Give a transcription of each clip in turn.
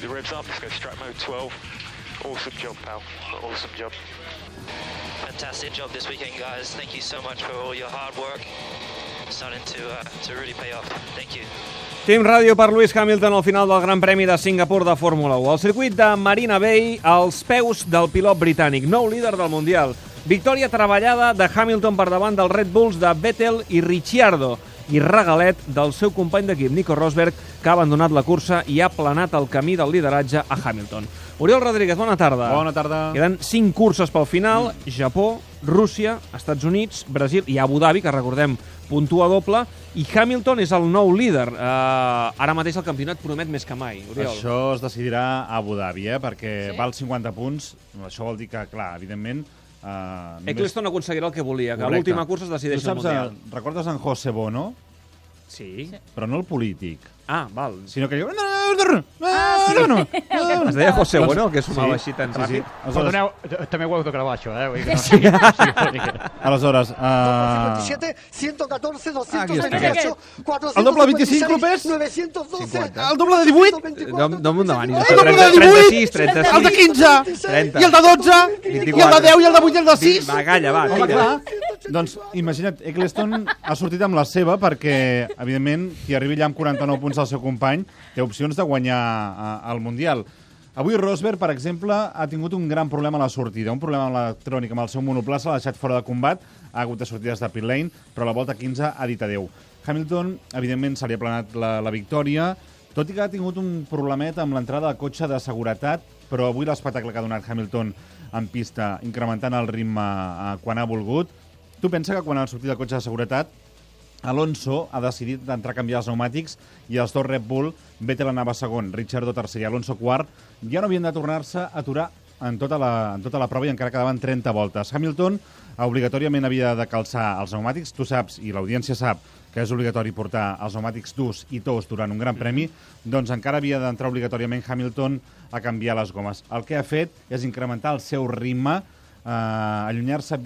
keep the ribs up. Let's go strap mode 12. Awesome job, pal. Awesome job. Fantastic job this weekend, guys. Thank you so much for all your hard work. Starting to uh, to really pay off. Thank you. Team Ràdio per Lewis Hamilton al final del Gran Premi de Singapur de Fórmula 1. Al circuit de Marina Bay, als peus del pilot britànic, nou líder del Mundial. Victòria treballada de Hamilton per davant dels Red Bulls de Vettel i Ricciardo i regalet del seu company d'equip, Nico Rosberg, que ha abandonat la cursa i ha planat el camí del lideratge a Hamilton. Oriol Rodríguez, bona tarda. Bona tarda. Queden cinc curses pel final, Japó, Rússia, Estats Units, Brasil i Abu Dhabi, que recordem puntua doble, i Hamilton és el nou líder. Uh, ara mateix el campionat promet més que mai, Oriol. Això es decidirà a Abu Dhabi, eh? perquè sí? val 50 punts. Això vol dir que, clar, evidentment... Uh, Eccleston aconseguirà el que volia, que l'última cursa es decideix tu el saps, Mundial. eh, recordes en José Bono? Sí. Però no el polític, Ah, val. sinó que diu... Ah, sí. no, Es deia José Doncs- Bueno, que sumava sí, així tan sí, ràpid. Sí. Aleshores, Perdoneu, també ho heu de gravar, això, eh? Vull que no sigui, no aleshores uh, 57, 114, Aquí està. 228, 456, El doble de 25, López? 912, el doble de 18, 124, No, no m'ho demanis. El doble de 36, 18, 36. el de 15, 30. i el de 12, i el de 10, i el de 8, i el de 6. Va, calla, va. Clar. Doncs imagina't, Eccleston ha sortit amb la seva perquè, evidentment, qui arribi allà amb 49 punts al seu company té opcions de guanyar eh, el Mundial. Avui Rosberg, per exemple, ha tingut un gran problema a la sortida, un problema electrònic amb el seu monoplaça, l'ha deixat fora de combat, ha hagut de sortir des de pit lane, però a la volta 15 ha dit adeu. Hamilton, evidentment, se li ha planat la, la victòria, tot i que ha tingut un problemet amb l'entrada del cotxe de seguretat, però avui l'espectacle que ha donat Hamilton en pista, incrementant el ritme eh, quan ha volgut, Tu pensa que quan ha sortit el cotxe de seguretat, Alonso ha decidit d'entrar a canviar els pneumàtics i els dos Red Bull, Vettel anava segon, Ricciardo tercer i Alonso quart, ja no havien de tornar-se a aturar en tota, la, en tota la prova i encara quedaven 30 voltes. Hamilton obligatòriament havia de calçar els pneumàtics, tu saps, i l'audiència sap, que és obligatori portar els pneumàtics durs i tous durant un gran premi, doncs encara havia d'entrar obligatòriament Hamilton a canviar les gomes. El que ha fet és incrementar el seu ritme, eh, allunyar-se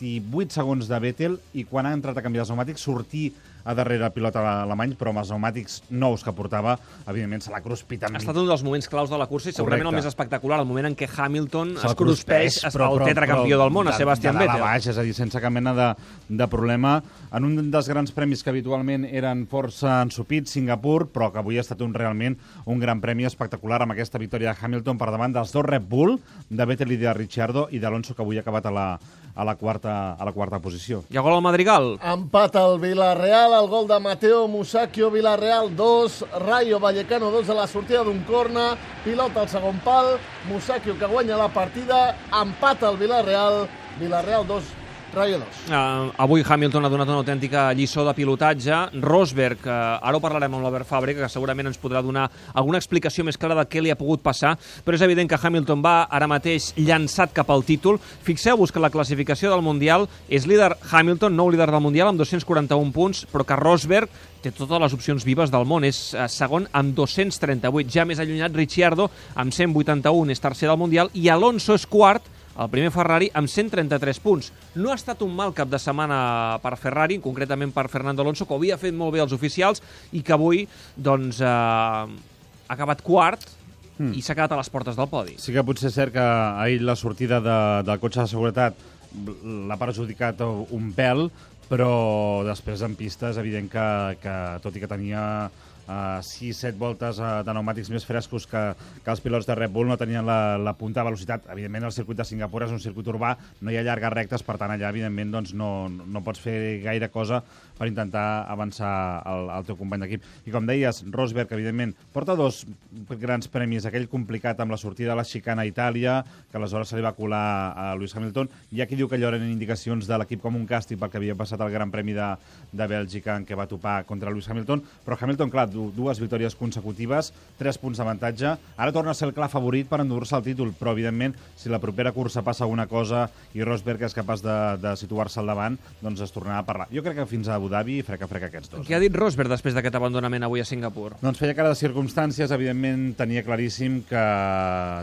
28 segons de Vettel i quan ha entrat a canviar els pneumàtics sortir a darrere el pilot alemany, però amb els pneumàtics nous que portava, evidentment se l'ha cruspit amb Ha estat un dels moments claus de la cursa i segurament Correcte. el més espectacular, el moment en què Hamilton es cruspeix cruspeix, al tetracampió del món, a de- Sebastian de dalt a Vettel. baix, és a dir, sense cap mena de, de problema. En un dels grans premis que habitualment eren força ensupits, Singapur, però que avui ha estat un realment un gran premi espectacular amb aquesta victòria de Hamilton per davant dels dos Red Bull, de Vettel i de Ricciardo, i d'Alonso, que avui ha acabat a la, a la, quarta, a la quarta posició. Hi ha gol al Madrigal? Empat al Villarreal, el gol de Mateo Musacchio, Villarreal 2, Rayo Vallecano 2 a la sortida d'un corna, pilota al segon pal, Musacchio que guanya la partida, empat al Villarreal, Villarreal 2, 2. Uh, avui Hamilton ha donat una autèntica lliçó de pilotatge. Rosberg, uh, ara ho parlarem amb l'Albert Fàbrega, que segurament ens podrà donar alguna explicació més clara de què li ha pogut passar, però és evident que Hamilton va ara mateix llançat cap al títol. Fixeu-vos que la classificació del Mundial és líder Hamilton, nou líder del Mundial, amb 241 punts, però que Rosberg té totes les opcions vives del món. És eh, segon amb 238. Ja més allunyat Ricciardo, amb 181, és tercer del Mundial, i Alonso és quart, el primer Ferrari amb 133 punts. No ha estat un mal cap de setmana per Ferrari, concretament per Fernando Alonso, que havia fet molt bé els oficials i que avui doncs, eh, ha acabat quart Hmm. i s'ha quedat a les portes del podi. Sí que potser és cert que ahir la sortida de, del cotxe de seguretat l'ha perjudicat un pèl, però després en pista és evident que, que tot i que tenia uh, 6-7 voltes uh, de pneumàtics més frescos que, que els pilots de Red Bull no tenien la, la punta de velocitat. Evidentment, el circuit de Singapur és un circuit urbà, no hi ha llargues rectes, per tant, allà, evidentment, doncs, no, no pots fer gaire cosa per intentar avançar el, el teu company d'equip. I com deies, Rosberg, evidentment, porta dos grans premis, aquell complicat amb la sortida de la xicana a Itàlia, que aleshores se li va colar a Lewis Hamilton. Hi ha qui diu que allò eren indicacions de l'equip com un càstig pel que havia passat al Gran Premi de, de Bèlgica en què va topar contra Lewis Hamilton, però Hamilton, clar, du- dues victòries consecutives, tres punts d'avantatge. Ara torna a ser el clar favorit per endur-se el títol, però, evidentment, si la propera cursa passa alguna cosa i Rosberg és capaç de, de situar-se al davant, doncs es tornarà a parlar. Jo crec que fins a Dhabi freca freca aquests dos. Què ha dit Rosberg després d'aquest abandonament avui a Singapur? Doncs feia cara de circumstàncies, evidentment tenia claríssim que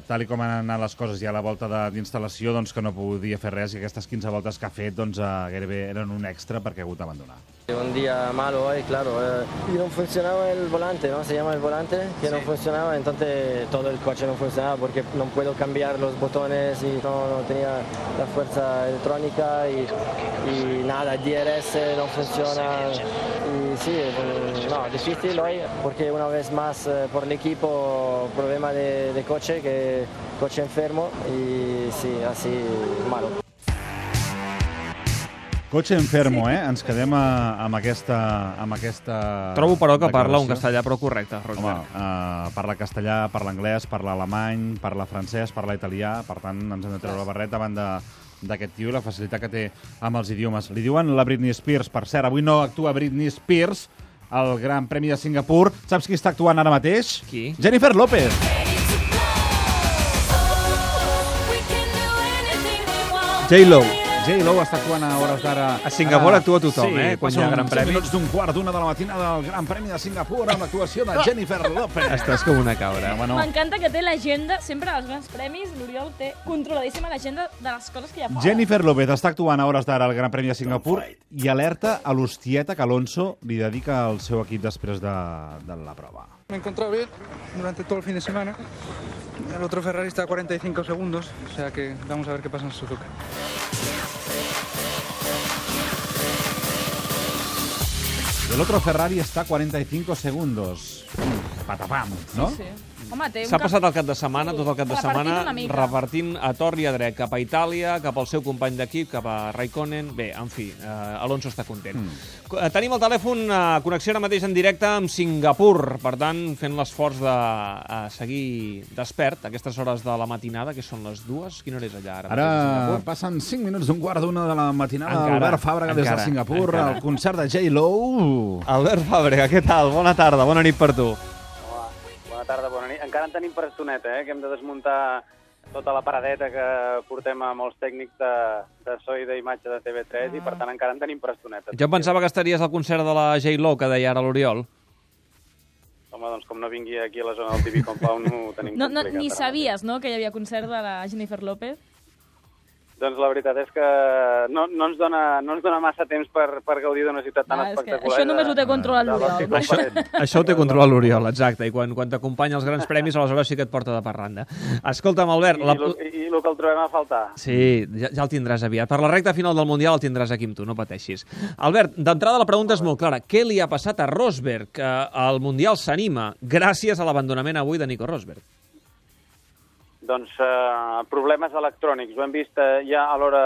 tal i com han anat les coses ja a la volta d'instal·lació, doncs que no podia fer res i aquestes 15 voltes que ha fet doncs, eh, gairebé eren un extra perquè ha hagut d'abandonar. Un día malo hoy, claro. eh, y no funcionaba el volante, ¿no? Se llama el volante, que no funcionaba, entonces todo el coche no funcionaba porque no puedo cambiar los botones y no, no tenía la fuerza electrónica y, y nada, el DRS no funciona. Y sí, no, difícil hoy porque una vez más eh, por el equipo problema de, de coche, que coche enfermo y sí, así malo. Cotxe enfermo, eh? Ens quedem a, amb aquesta... Amb aquesta Trobo, però, que parla un castellà prou correcte, Home, Rosberg. uh, parla castellà, parla anglès, parla alemany, parla francès, parla italià, per tant ens hem de treure la barret davant de d'aquest tio i la facilitat que té amb els idiomes. Li diuen la Britney Spears. Per cert, avui no actua Britney Spears al Gran Premi de Singapur. Saps qui està actuant ara mateix? Qui? Jennifer López. J-Lo. J-Lo està actuant a hores d'ara... A Singapur Ara- actua tothom, sí, eh, quan hi ha Gran Premi. minuts d'un quart d'una de la matinada del Gran Premi de Singapur amb l'actuació de Jennifer López. Estàs com una cabra. No, bueno, M'encanta que té l'agenda, sempre als grans premis, l'Oriol té controladíssima l'agenda de les coses que hi ha fora. Jennifer López està actuant a hores d'ara al Gran Premi de Singapur i alerta a l'hostieta que Alonso li dedica al seu equip després de, de la prova. Me he encontrado bien durante todo el fin de semana. El otro Ferrari está a 45 segundos, o sea que vamos a ver qué pasa en Suzuka. El otro Ferrari està a 45 segundos. Patapam, no? Sí. Un S'ha cap- passat el cap de setmana, tot el cap de setmana, repartint a tor i a dret, cap a Itàlia, cap al seu company d'equip, cap a Raikkonen... Bé, en fi, eh, Alonso està content. Mm. Tenim el telèfon a connexió ara mateix en directe amb Singapur, per tant, fent l'esforç de eh, seguir despert a aquestes hores de la matinada, que són les dues. Quina hora és allà ara? Ara passen 5 minuts d'un quart d'una de la matinada. Encara, Albert Fàbrega des de Singapur, encara. al concert de J-Lo. Albert Fàbrega, què tal? Bona tarda, bona nit per tu. Hola, bona tarda. Encara en tenim per estoneta, eh, que hem de desmuntar tota la paradeta que portem a molts tècnics de, de so i d'imatge de TV3 ah. i, per tant, encara en tenim per estoneta. Jo pensava que estaries al concert de la J-Lo, que deia ara l'Oriol. Home, doncs com no vingui aquí a la zona del TV Compound ho tenim No, no, complicat. ni sabies, no?, que hi havia concert de la Jennifer López. Doncs la veritat és que no, no, ens, dona, no ens dona massa temps per, per gaudir d'una ciutat tan Ah, espectacular. això només ho té controlat l'Oriol. Això, això ho té controlat l'Oriol, exacte, i quan, quan t'acompanya als grans premis, aleshores sí que et porta de parranda. Escolta'm, Albert... I, La... i, i, el que el trobem a faltar. Sí, ja, ja el tindràs aviat. Per la recta final del Mundial el tindràs aquí amb tu, no pateixis. Albert, d'entrada la pregunta és molt clara. Què li ha passat a Rosberg? Que el Mundial s'anima gràcies a l'abandonament avui de Nico Rosberg. Doncs eh, problemes electrònics. Ho hem vist eh, ja a l'hora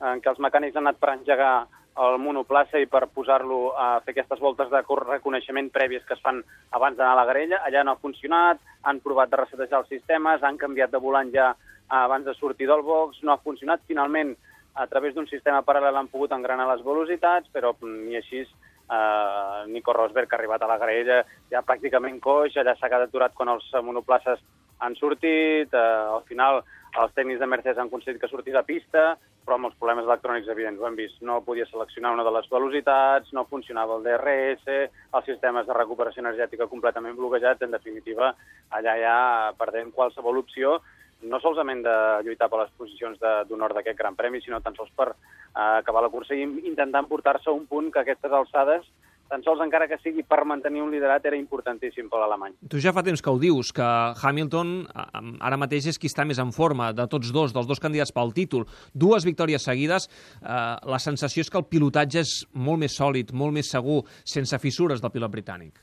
en què els mecànics han anat per engegar el monoplaça i per posar-lo a fer aquestes voltes de reconeixement prèvies que es fan abans d'anar a la grella. Allà no ha funcionat, han provat de resetejar els sistemes, han canviat de volant ja eh, abans de sortir del box, no ha funcionat. Finalment, a través d'un sistema paral·lel han pogut engranar les velocitats, però mm, ni així eh, Nico Rosberg, que ha arribat a la graella ja pràcticament coix, allà s'ha quedat aturat quan els eh, monoplaces han sortit, eh, al final els tècnics de Mercedes han aconseguit que sortís a pista, però amb els problemes electrònics evidents, ho hem vist, no podia seleccionar una de les velocitats, no funcionava el DRS, els sistemes de recuperació energètica completament bloquejats, en definitiva, allà ja perdem qualsevol opció, no solament de lluitar per les posicions d'honor d'aquest Gran Premi, sinó tan sols per eh, acabar la cursa i intentar portar-se un punt que a aquestes alçades tan sols encara que sigui per mantenir un liderat era importantíssim per l'alemany. Tu ja fa temps que ho dius, que Hamilton ara mateix és qui està més en forma de tots dos, dels dos candidats pel títol. Dues victòries seguides, eh, la sensació és que el pilotatge és molt més sòlid, molt més segur, sense fissures del pilot britànic.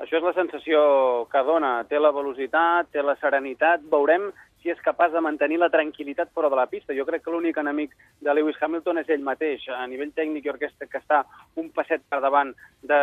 Això és la sensació que dona. Té la velocitat, té la serenitat. Veurem si és capaç de mantenir la tranquil·litat fora de la pista. Jo crec que l'únic enemic de Lewis Hamilton és ell mateix. A nivell tècnic, jo crec que està un passet per davant de,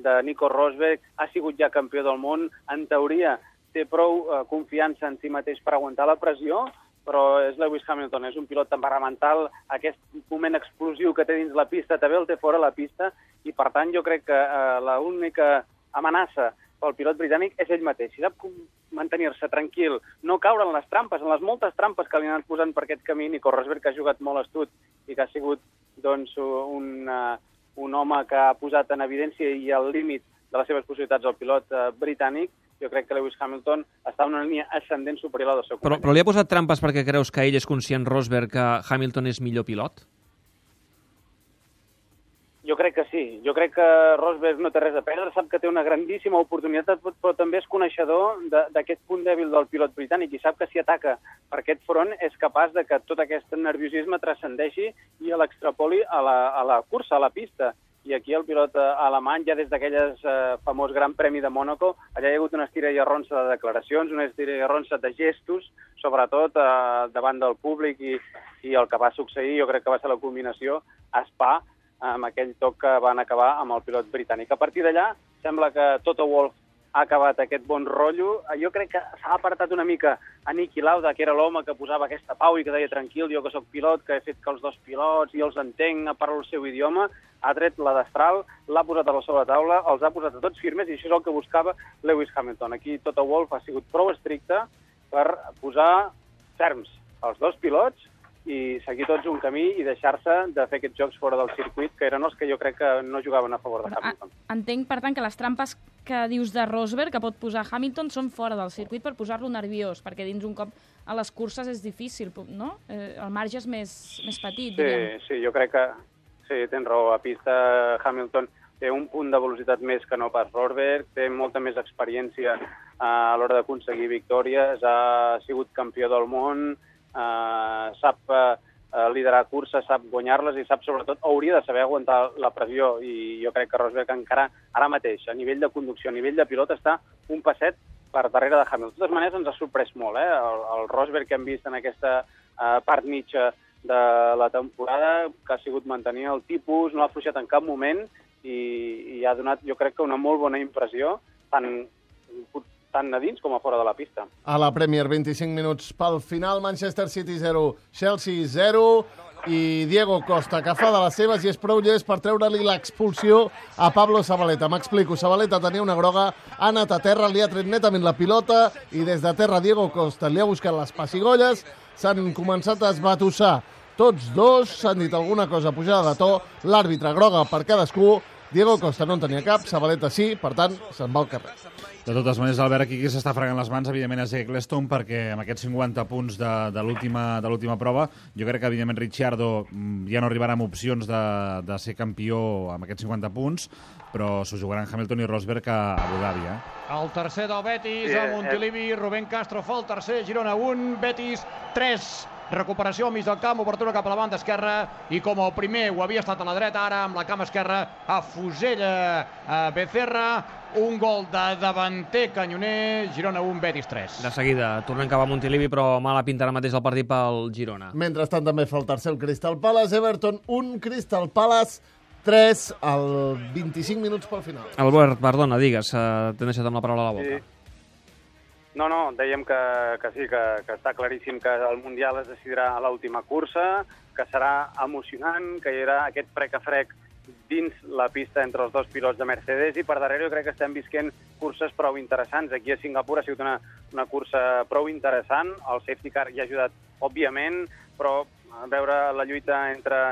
de Nico Rosberg. Ha sigut ja campió del món. En teoria, té prou eh, confiança en si mateix per aguantar la pressió, però és Lewis Hamilton, és un pilot temperamental, aquest moment explosiu que té dins la pista també el té fora la pista, i per tant jo crec que eh, l'única amenaça pel pilot britànic és ell mateix. Si sap com mantenir-se tranquil, no caure en les trampes, en les moltes trampes que li han posant per aquest camí, Nico Rosberg, que ha jugat molt astut i que ha sigut doncs, un, uh, un home que ha posat en evidència i al límit de les seves possibilitats al pilot uh, britànic, jo crec que Lewis Hamilton està en una línia ascendent superior a la del seu Però, company. però li ha posat trampes perquè creus que ell és conscient, Rosberg, que Hamilton és millor pilot? Jo crec que sí. Jo crec que Rosberg no té res a perdre, sap que té una grandíssima oportunitat, però també és coneixedor d'aquest punt dèbil del pilot britànic i sap que si ataca per aquest front és capaç de que tot aquest nerviosisme transcendeixi i l'extrapoli a, la, a la cursa, a la pista. I aquí el pilot eh, alemany, ja des d'aquelles eh, famós Gran Premi de Mónaco, allà hi ha hagut una estira i arronsa de declaracions, una estira i arronsa de gestos, sobretot eh, davant del públic i, i el que va succeir, jo crec que va ser la culminació a Spa, amb aquell toc que van acabar amb el pilot britànic. A partir d'allà, sembla que Toto Wolff ha acabat aquest bon rotllo. Jo crec que s'ha apartat una mica a Niki Lauda, que era l'home que posava aquesta pau i que deia tranquil, jo que sóc pilot, que he fet que els dos pilots i els entenc, parlo el seu idioma, ha tret la destral, l'ha posat a la sobre taula, els ha posat a tots firmes i això és el que buscava Lewis Hamilton. Aquí Toto Wolff ha sigut prou estricte per posar ferms els dos pilots i seguir tots un camí i deixar-se de fer aquests jocs fora del circuit, que eren els que jo crec que no jugaven a favor de Però, Hamilton. entenc, per tant, que les trampes que dius de Rosberg que pot posar Hamilton són fora del circuit per posar-lo nerviós, perquè dins un cop a les curses és difícil, no? Eh, el marge és més, més petit, Sí, diguem. sí, jo crec que sí, tens raó. A pista Hamilton té un punt de velocitat més que no pas Rosberg, té molta més experiència eh, a l'hora d'aconseguir victòries, ha sigut campió del món, eh, sap eh, eh, liderar curses, sap guanyar-les i sap sobretot, hauria de saber aguantar la pressió i jo crec que Rosberg encara ara mateix, a nivell de conducció, a nivell de pilot, està un passet per darrere de Hamilton. De totes maneres, ens ha sorprès molt, eh? El, el Rosberg que hem vist en aquesta eh, part mitja de la temporada, que ha sigut mantenir el tipus, no ha afluixat en cap moment i, i ha donat, jo crec que una molt bona impressió, tant, tant a dins com a fora de la pista. A la Premier, 25 minuts pel final, Manchester City 0, Chelsea 0, i Diego Costa, que fa de les seves i és prou llest per treure-li l'expulsió a Pablo Zabaleta. M'explico, Zabaleta tenia una groga, ha anat a terra, li ha tret netament la pilota i des de terra Diego Costa li ha buscat les pessigolles, s'han començat a esbatussar. Tots dos, s'han dit alguna cosa pujada de to, l'àrbitre groga per cadascú, Diego Costa no en tenia cap, Zabaleta sí, per tant, se'n va al carrer. De totes maneres, Albert, aquí qui s'està fregant les mans, evidentment, és Eccleston, perquè amb aquests 50 punts de, de l'última de l'última prova, jo crec que, evidentment, Ricciardo mm, ja no arribarà amb opcions de, de ser campió amb aquests 50 punts, però s'ho jugaran Hamilton i Rosberg a Abu Dhabi, eh? El tercer del Betis, Sí, a eh, Montilivi, Rubén Castro fa el tercer, Girona 1, Betis 3. Recuperació al mig del camp, obertura cap a la banda esquerra i com el primer ho havia estat a la dreta, ara amb la cama esquerra afusella a Becerra, un gol de davanter canyoner, Girona 1, Betis 3. De seguida, tornem cap a Montilivi, però mala pinta ara mateix el partit pel Girona. Mentrestant també fa el tercer el Crystal Palace, Everton 1, Crystal Palace 3, al 25 minuts pel final. Albert, perdona, digues, eh, t'he deixat amb la paraula a la boca. Sí. No, no, dèiem que, que sí, que, que està claríssim que el Mundial es decidirà a l'última cursa, que serà emocionant, que hi haurà aquest frec a frec dins la pista entre els dos pilots de Mercedes i per darrere jo crec que estem visquent curses prou interessants. Aquí a Singapur ha sigut una, una cursa prou interessant, el safety car hi ha ajudat, òbviament, però a veure la lluita entre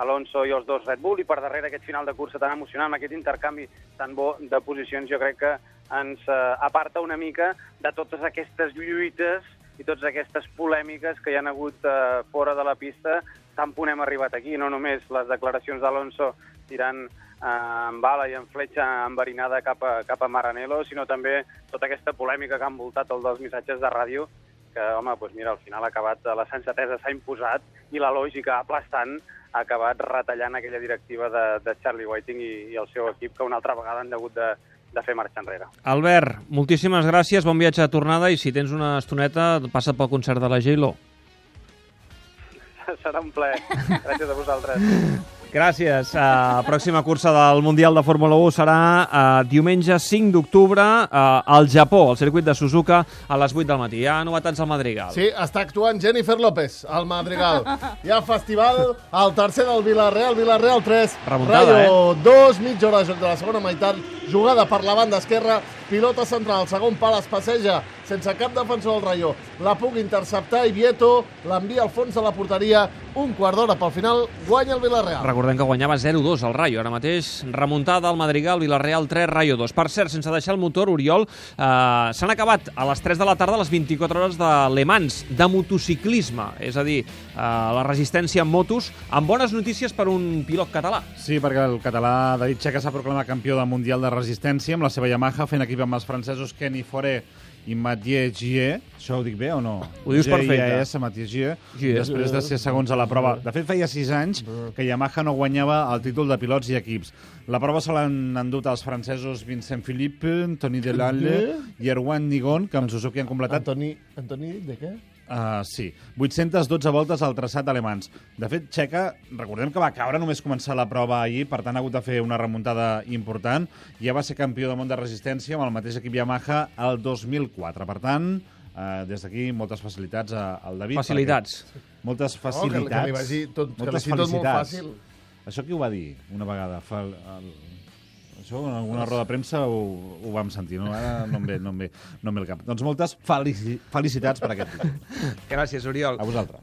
Alonso i els dos Red Bull i per darrere aquest final de cursa tan emocionant, aquest intercanvi tan bo de posicions, jo crec que ens eh, aparta una mica de totes aquestes lluites i totes aquestes polèmiques que hi han hagut eh, fora de la pista, tant punt hem arribat aquí, no només les declaracions d'Alonso tirant eh, amb bala i amb fletxa enverinada cap a, cap a Maranello, sinó també tota aquesta polèmica que ha envoltat el dels missatges de ràdio, que, home, doncs mira, al final ha acabat, la sensatesa s'ha imposat i la lògica aplastant ha acabat retallant aquella directiva de, de Charlie Whiting i, i el seu equip, que una altra vegada han hagut de, de fer marxa enrere. Albert, moltíssimes gràcies, bon viatge de tornada i si tens una estoneta, passa pel concert de la J-Lo. Serà un plaer. Gràcies a vosaltres. Gràcies. Uh, pròxima cursa del Mundial de Fórmula 1 serà uh, diumenge 5 d'octubre uh, al Japó, al circuit de Suzuka, a les 8 del matí. Hi ha novetats al Madrigal. Sí, està actuant Jennifer López, al Madrigal. Hi ha festival, el tercer del Villarreal, Villarreal 3, Remuntada, Rayo 2, mitja hora de joc de la segona meitat, jugada per la banda esquerra, pilota central, segon pal, es passeja sense cap defensor del Rayo. La puc interceptar i Vieto l'envia al fons de la porteria. Un quart d'hora pel final, guanya el Villarreal. Recordem que guanyava 0-2 el Rayo. Ara mateix, remuntada al Madrigal, Villarreal 3, Rayo 2. Per cert, sense deixar el motor, Oriol, eh, s'han acabat a les 3 de la tarda les 24 hores de Le Mans, de motociclisme. És a dir, eh, la resistència en motos, amb bones notícies per un pilot català. Sí, perquè el català David Checa s'ha proclamat campió del Mundial de Resistència amb la seva Yamaha, fent equip amb els francesos Kenny Foré i Mathieu Gier. Això ho dic bé o no? Ho dius perfecte. G-I-E-S, Mathieu Gier, Gier. després de ser segons a la prova. De fet, feia sis anys que Yamaha no guanyava el títol de pilots i equips. La prova se l'han endut els francesos Vincent Philippe, Toni Delalle i Erwan Nigon, que amb Suzuki han completat Antoni, Antoni, de què? Uh, sí, 812 voltes al traçat alemans. De fet, Checa, recordem que va caure només començar la prova ahir, per tant ha hagut de fer una remuntada important. Ja va ser campió del món de resistència amb el mateix equip Yamaha el 2004. Per tant, uh, des d'aquí moltes facilitats a- al David. Facilitats. perquè- Moltes Oh, que- facilitats. que li vagi tot- que li tot molt fàcil. Això qui ho va dir una vegada? Fa, el, això en alguna roda de premsa ho, ho vam sentir, no? Ara no em ve, no em ve, no em ve el cap. Doncs moltes felici, felicitats per aquest títol. Gràcies, Oriol. A vosaltres.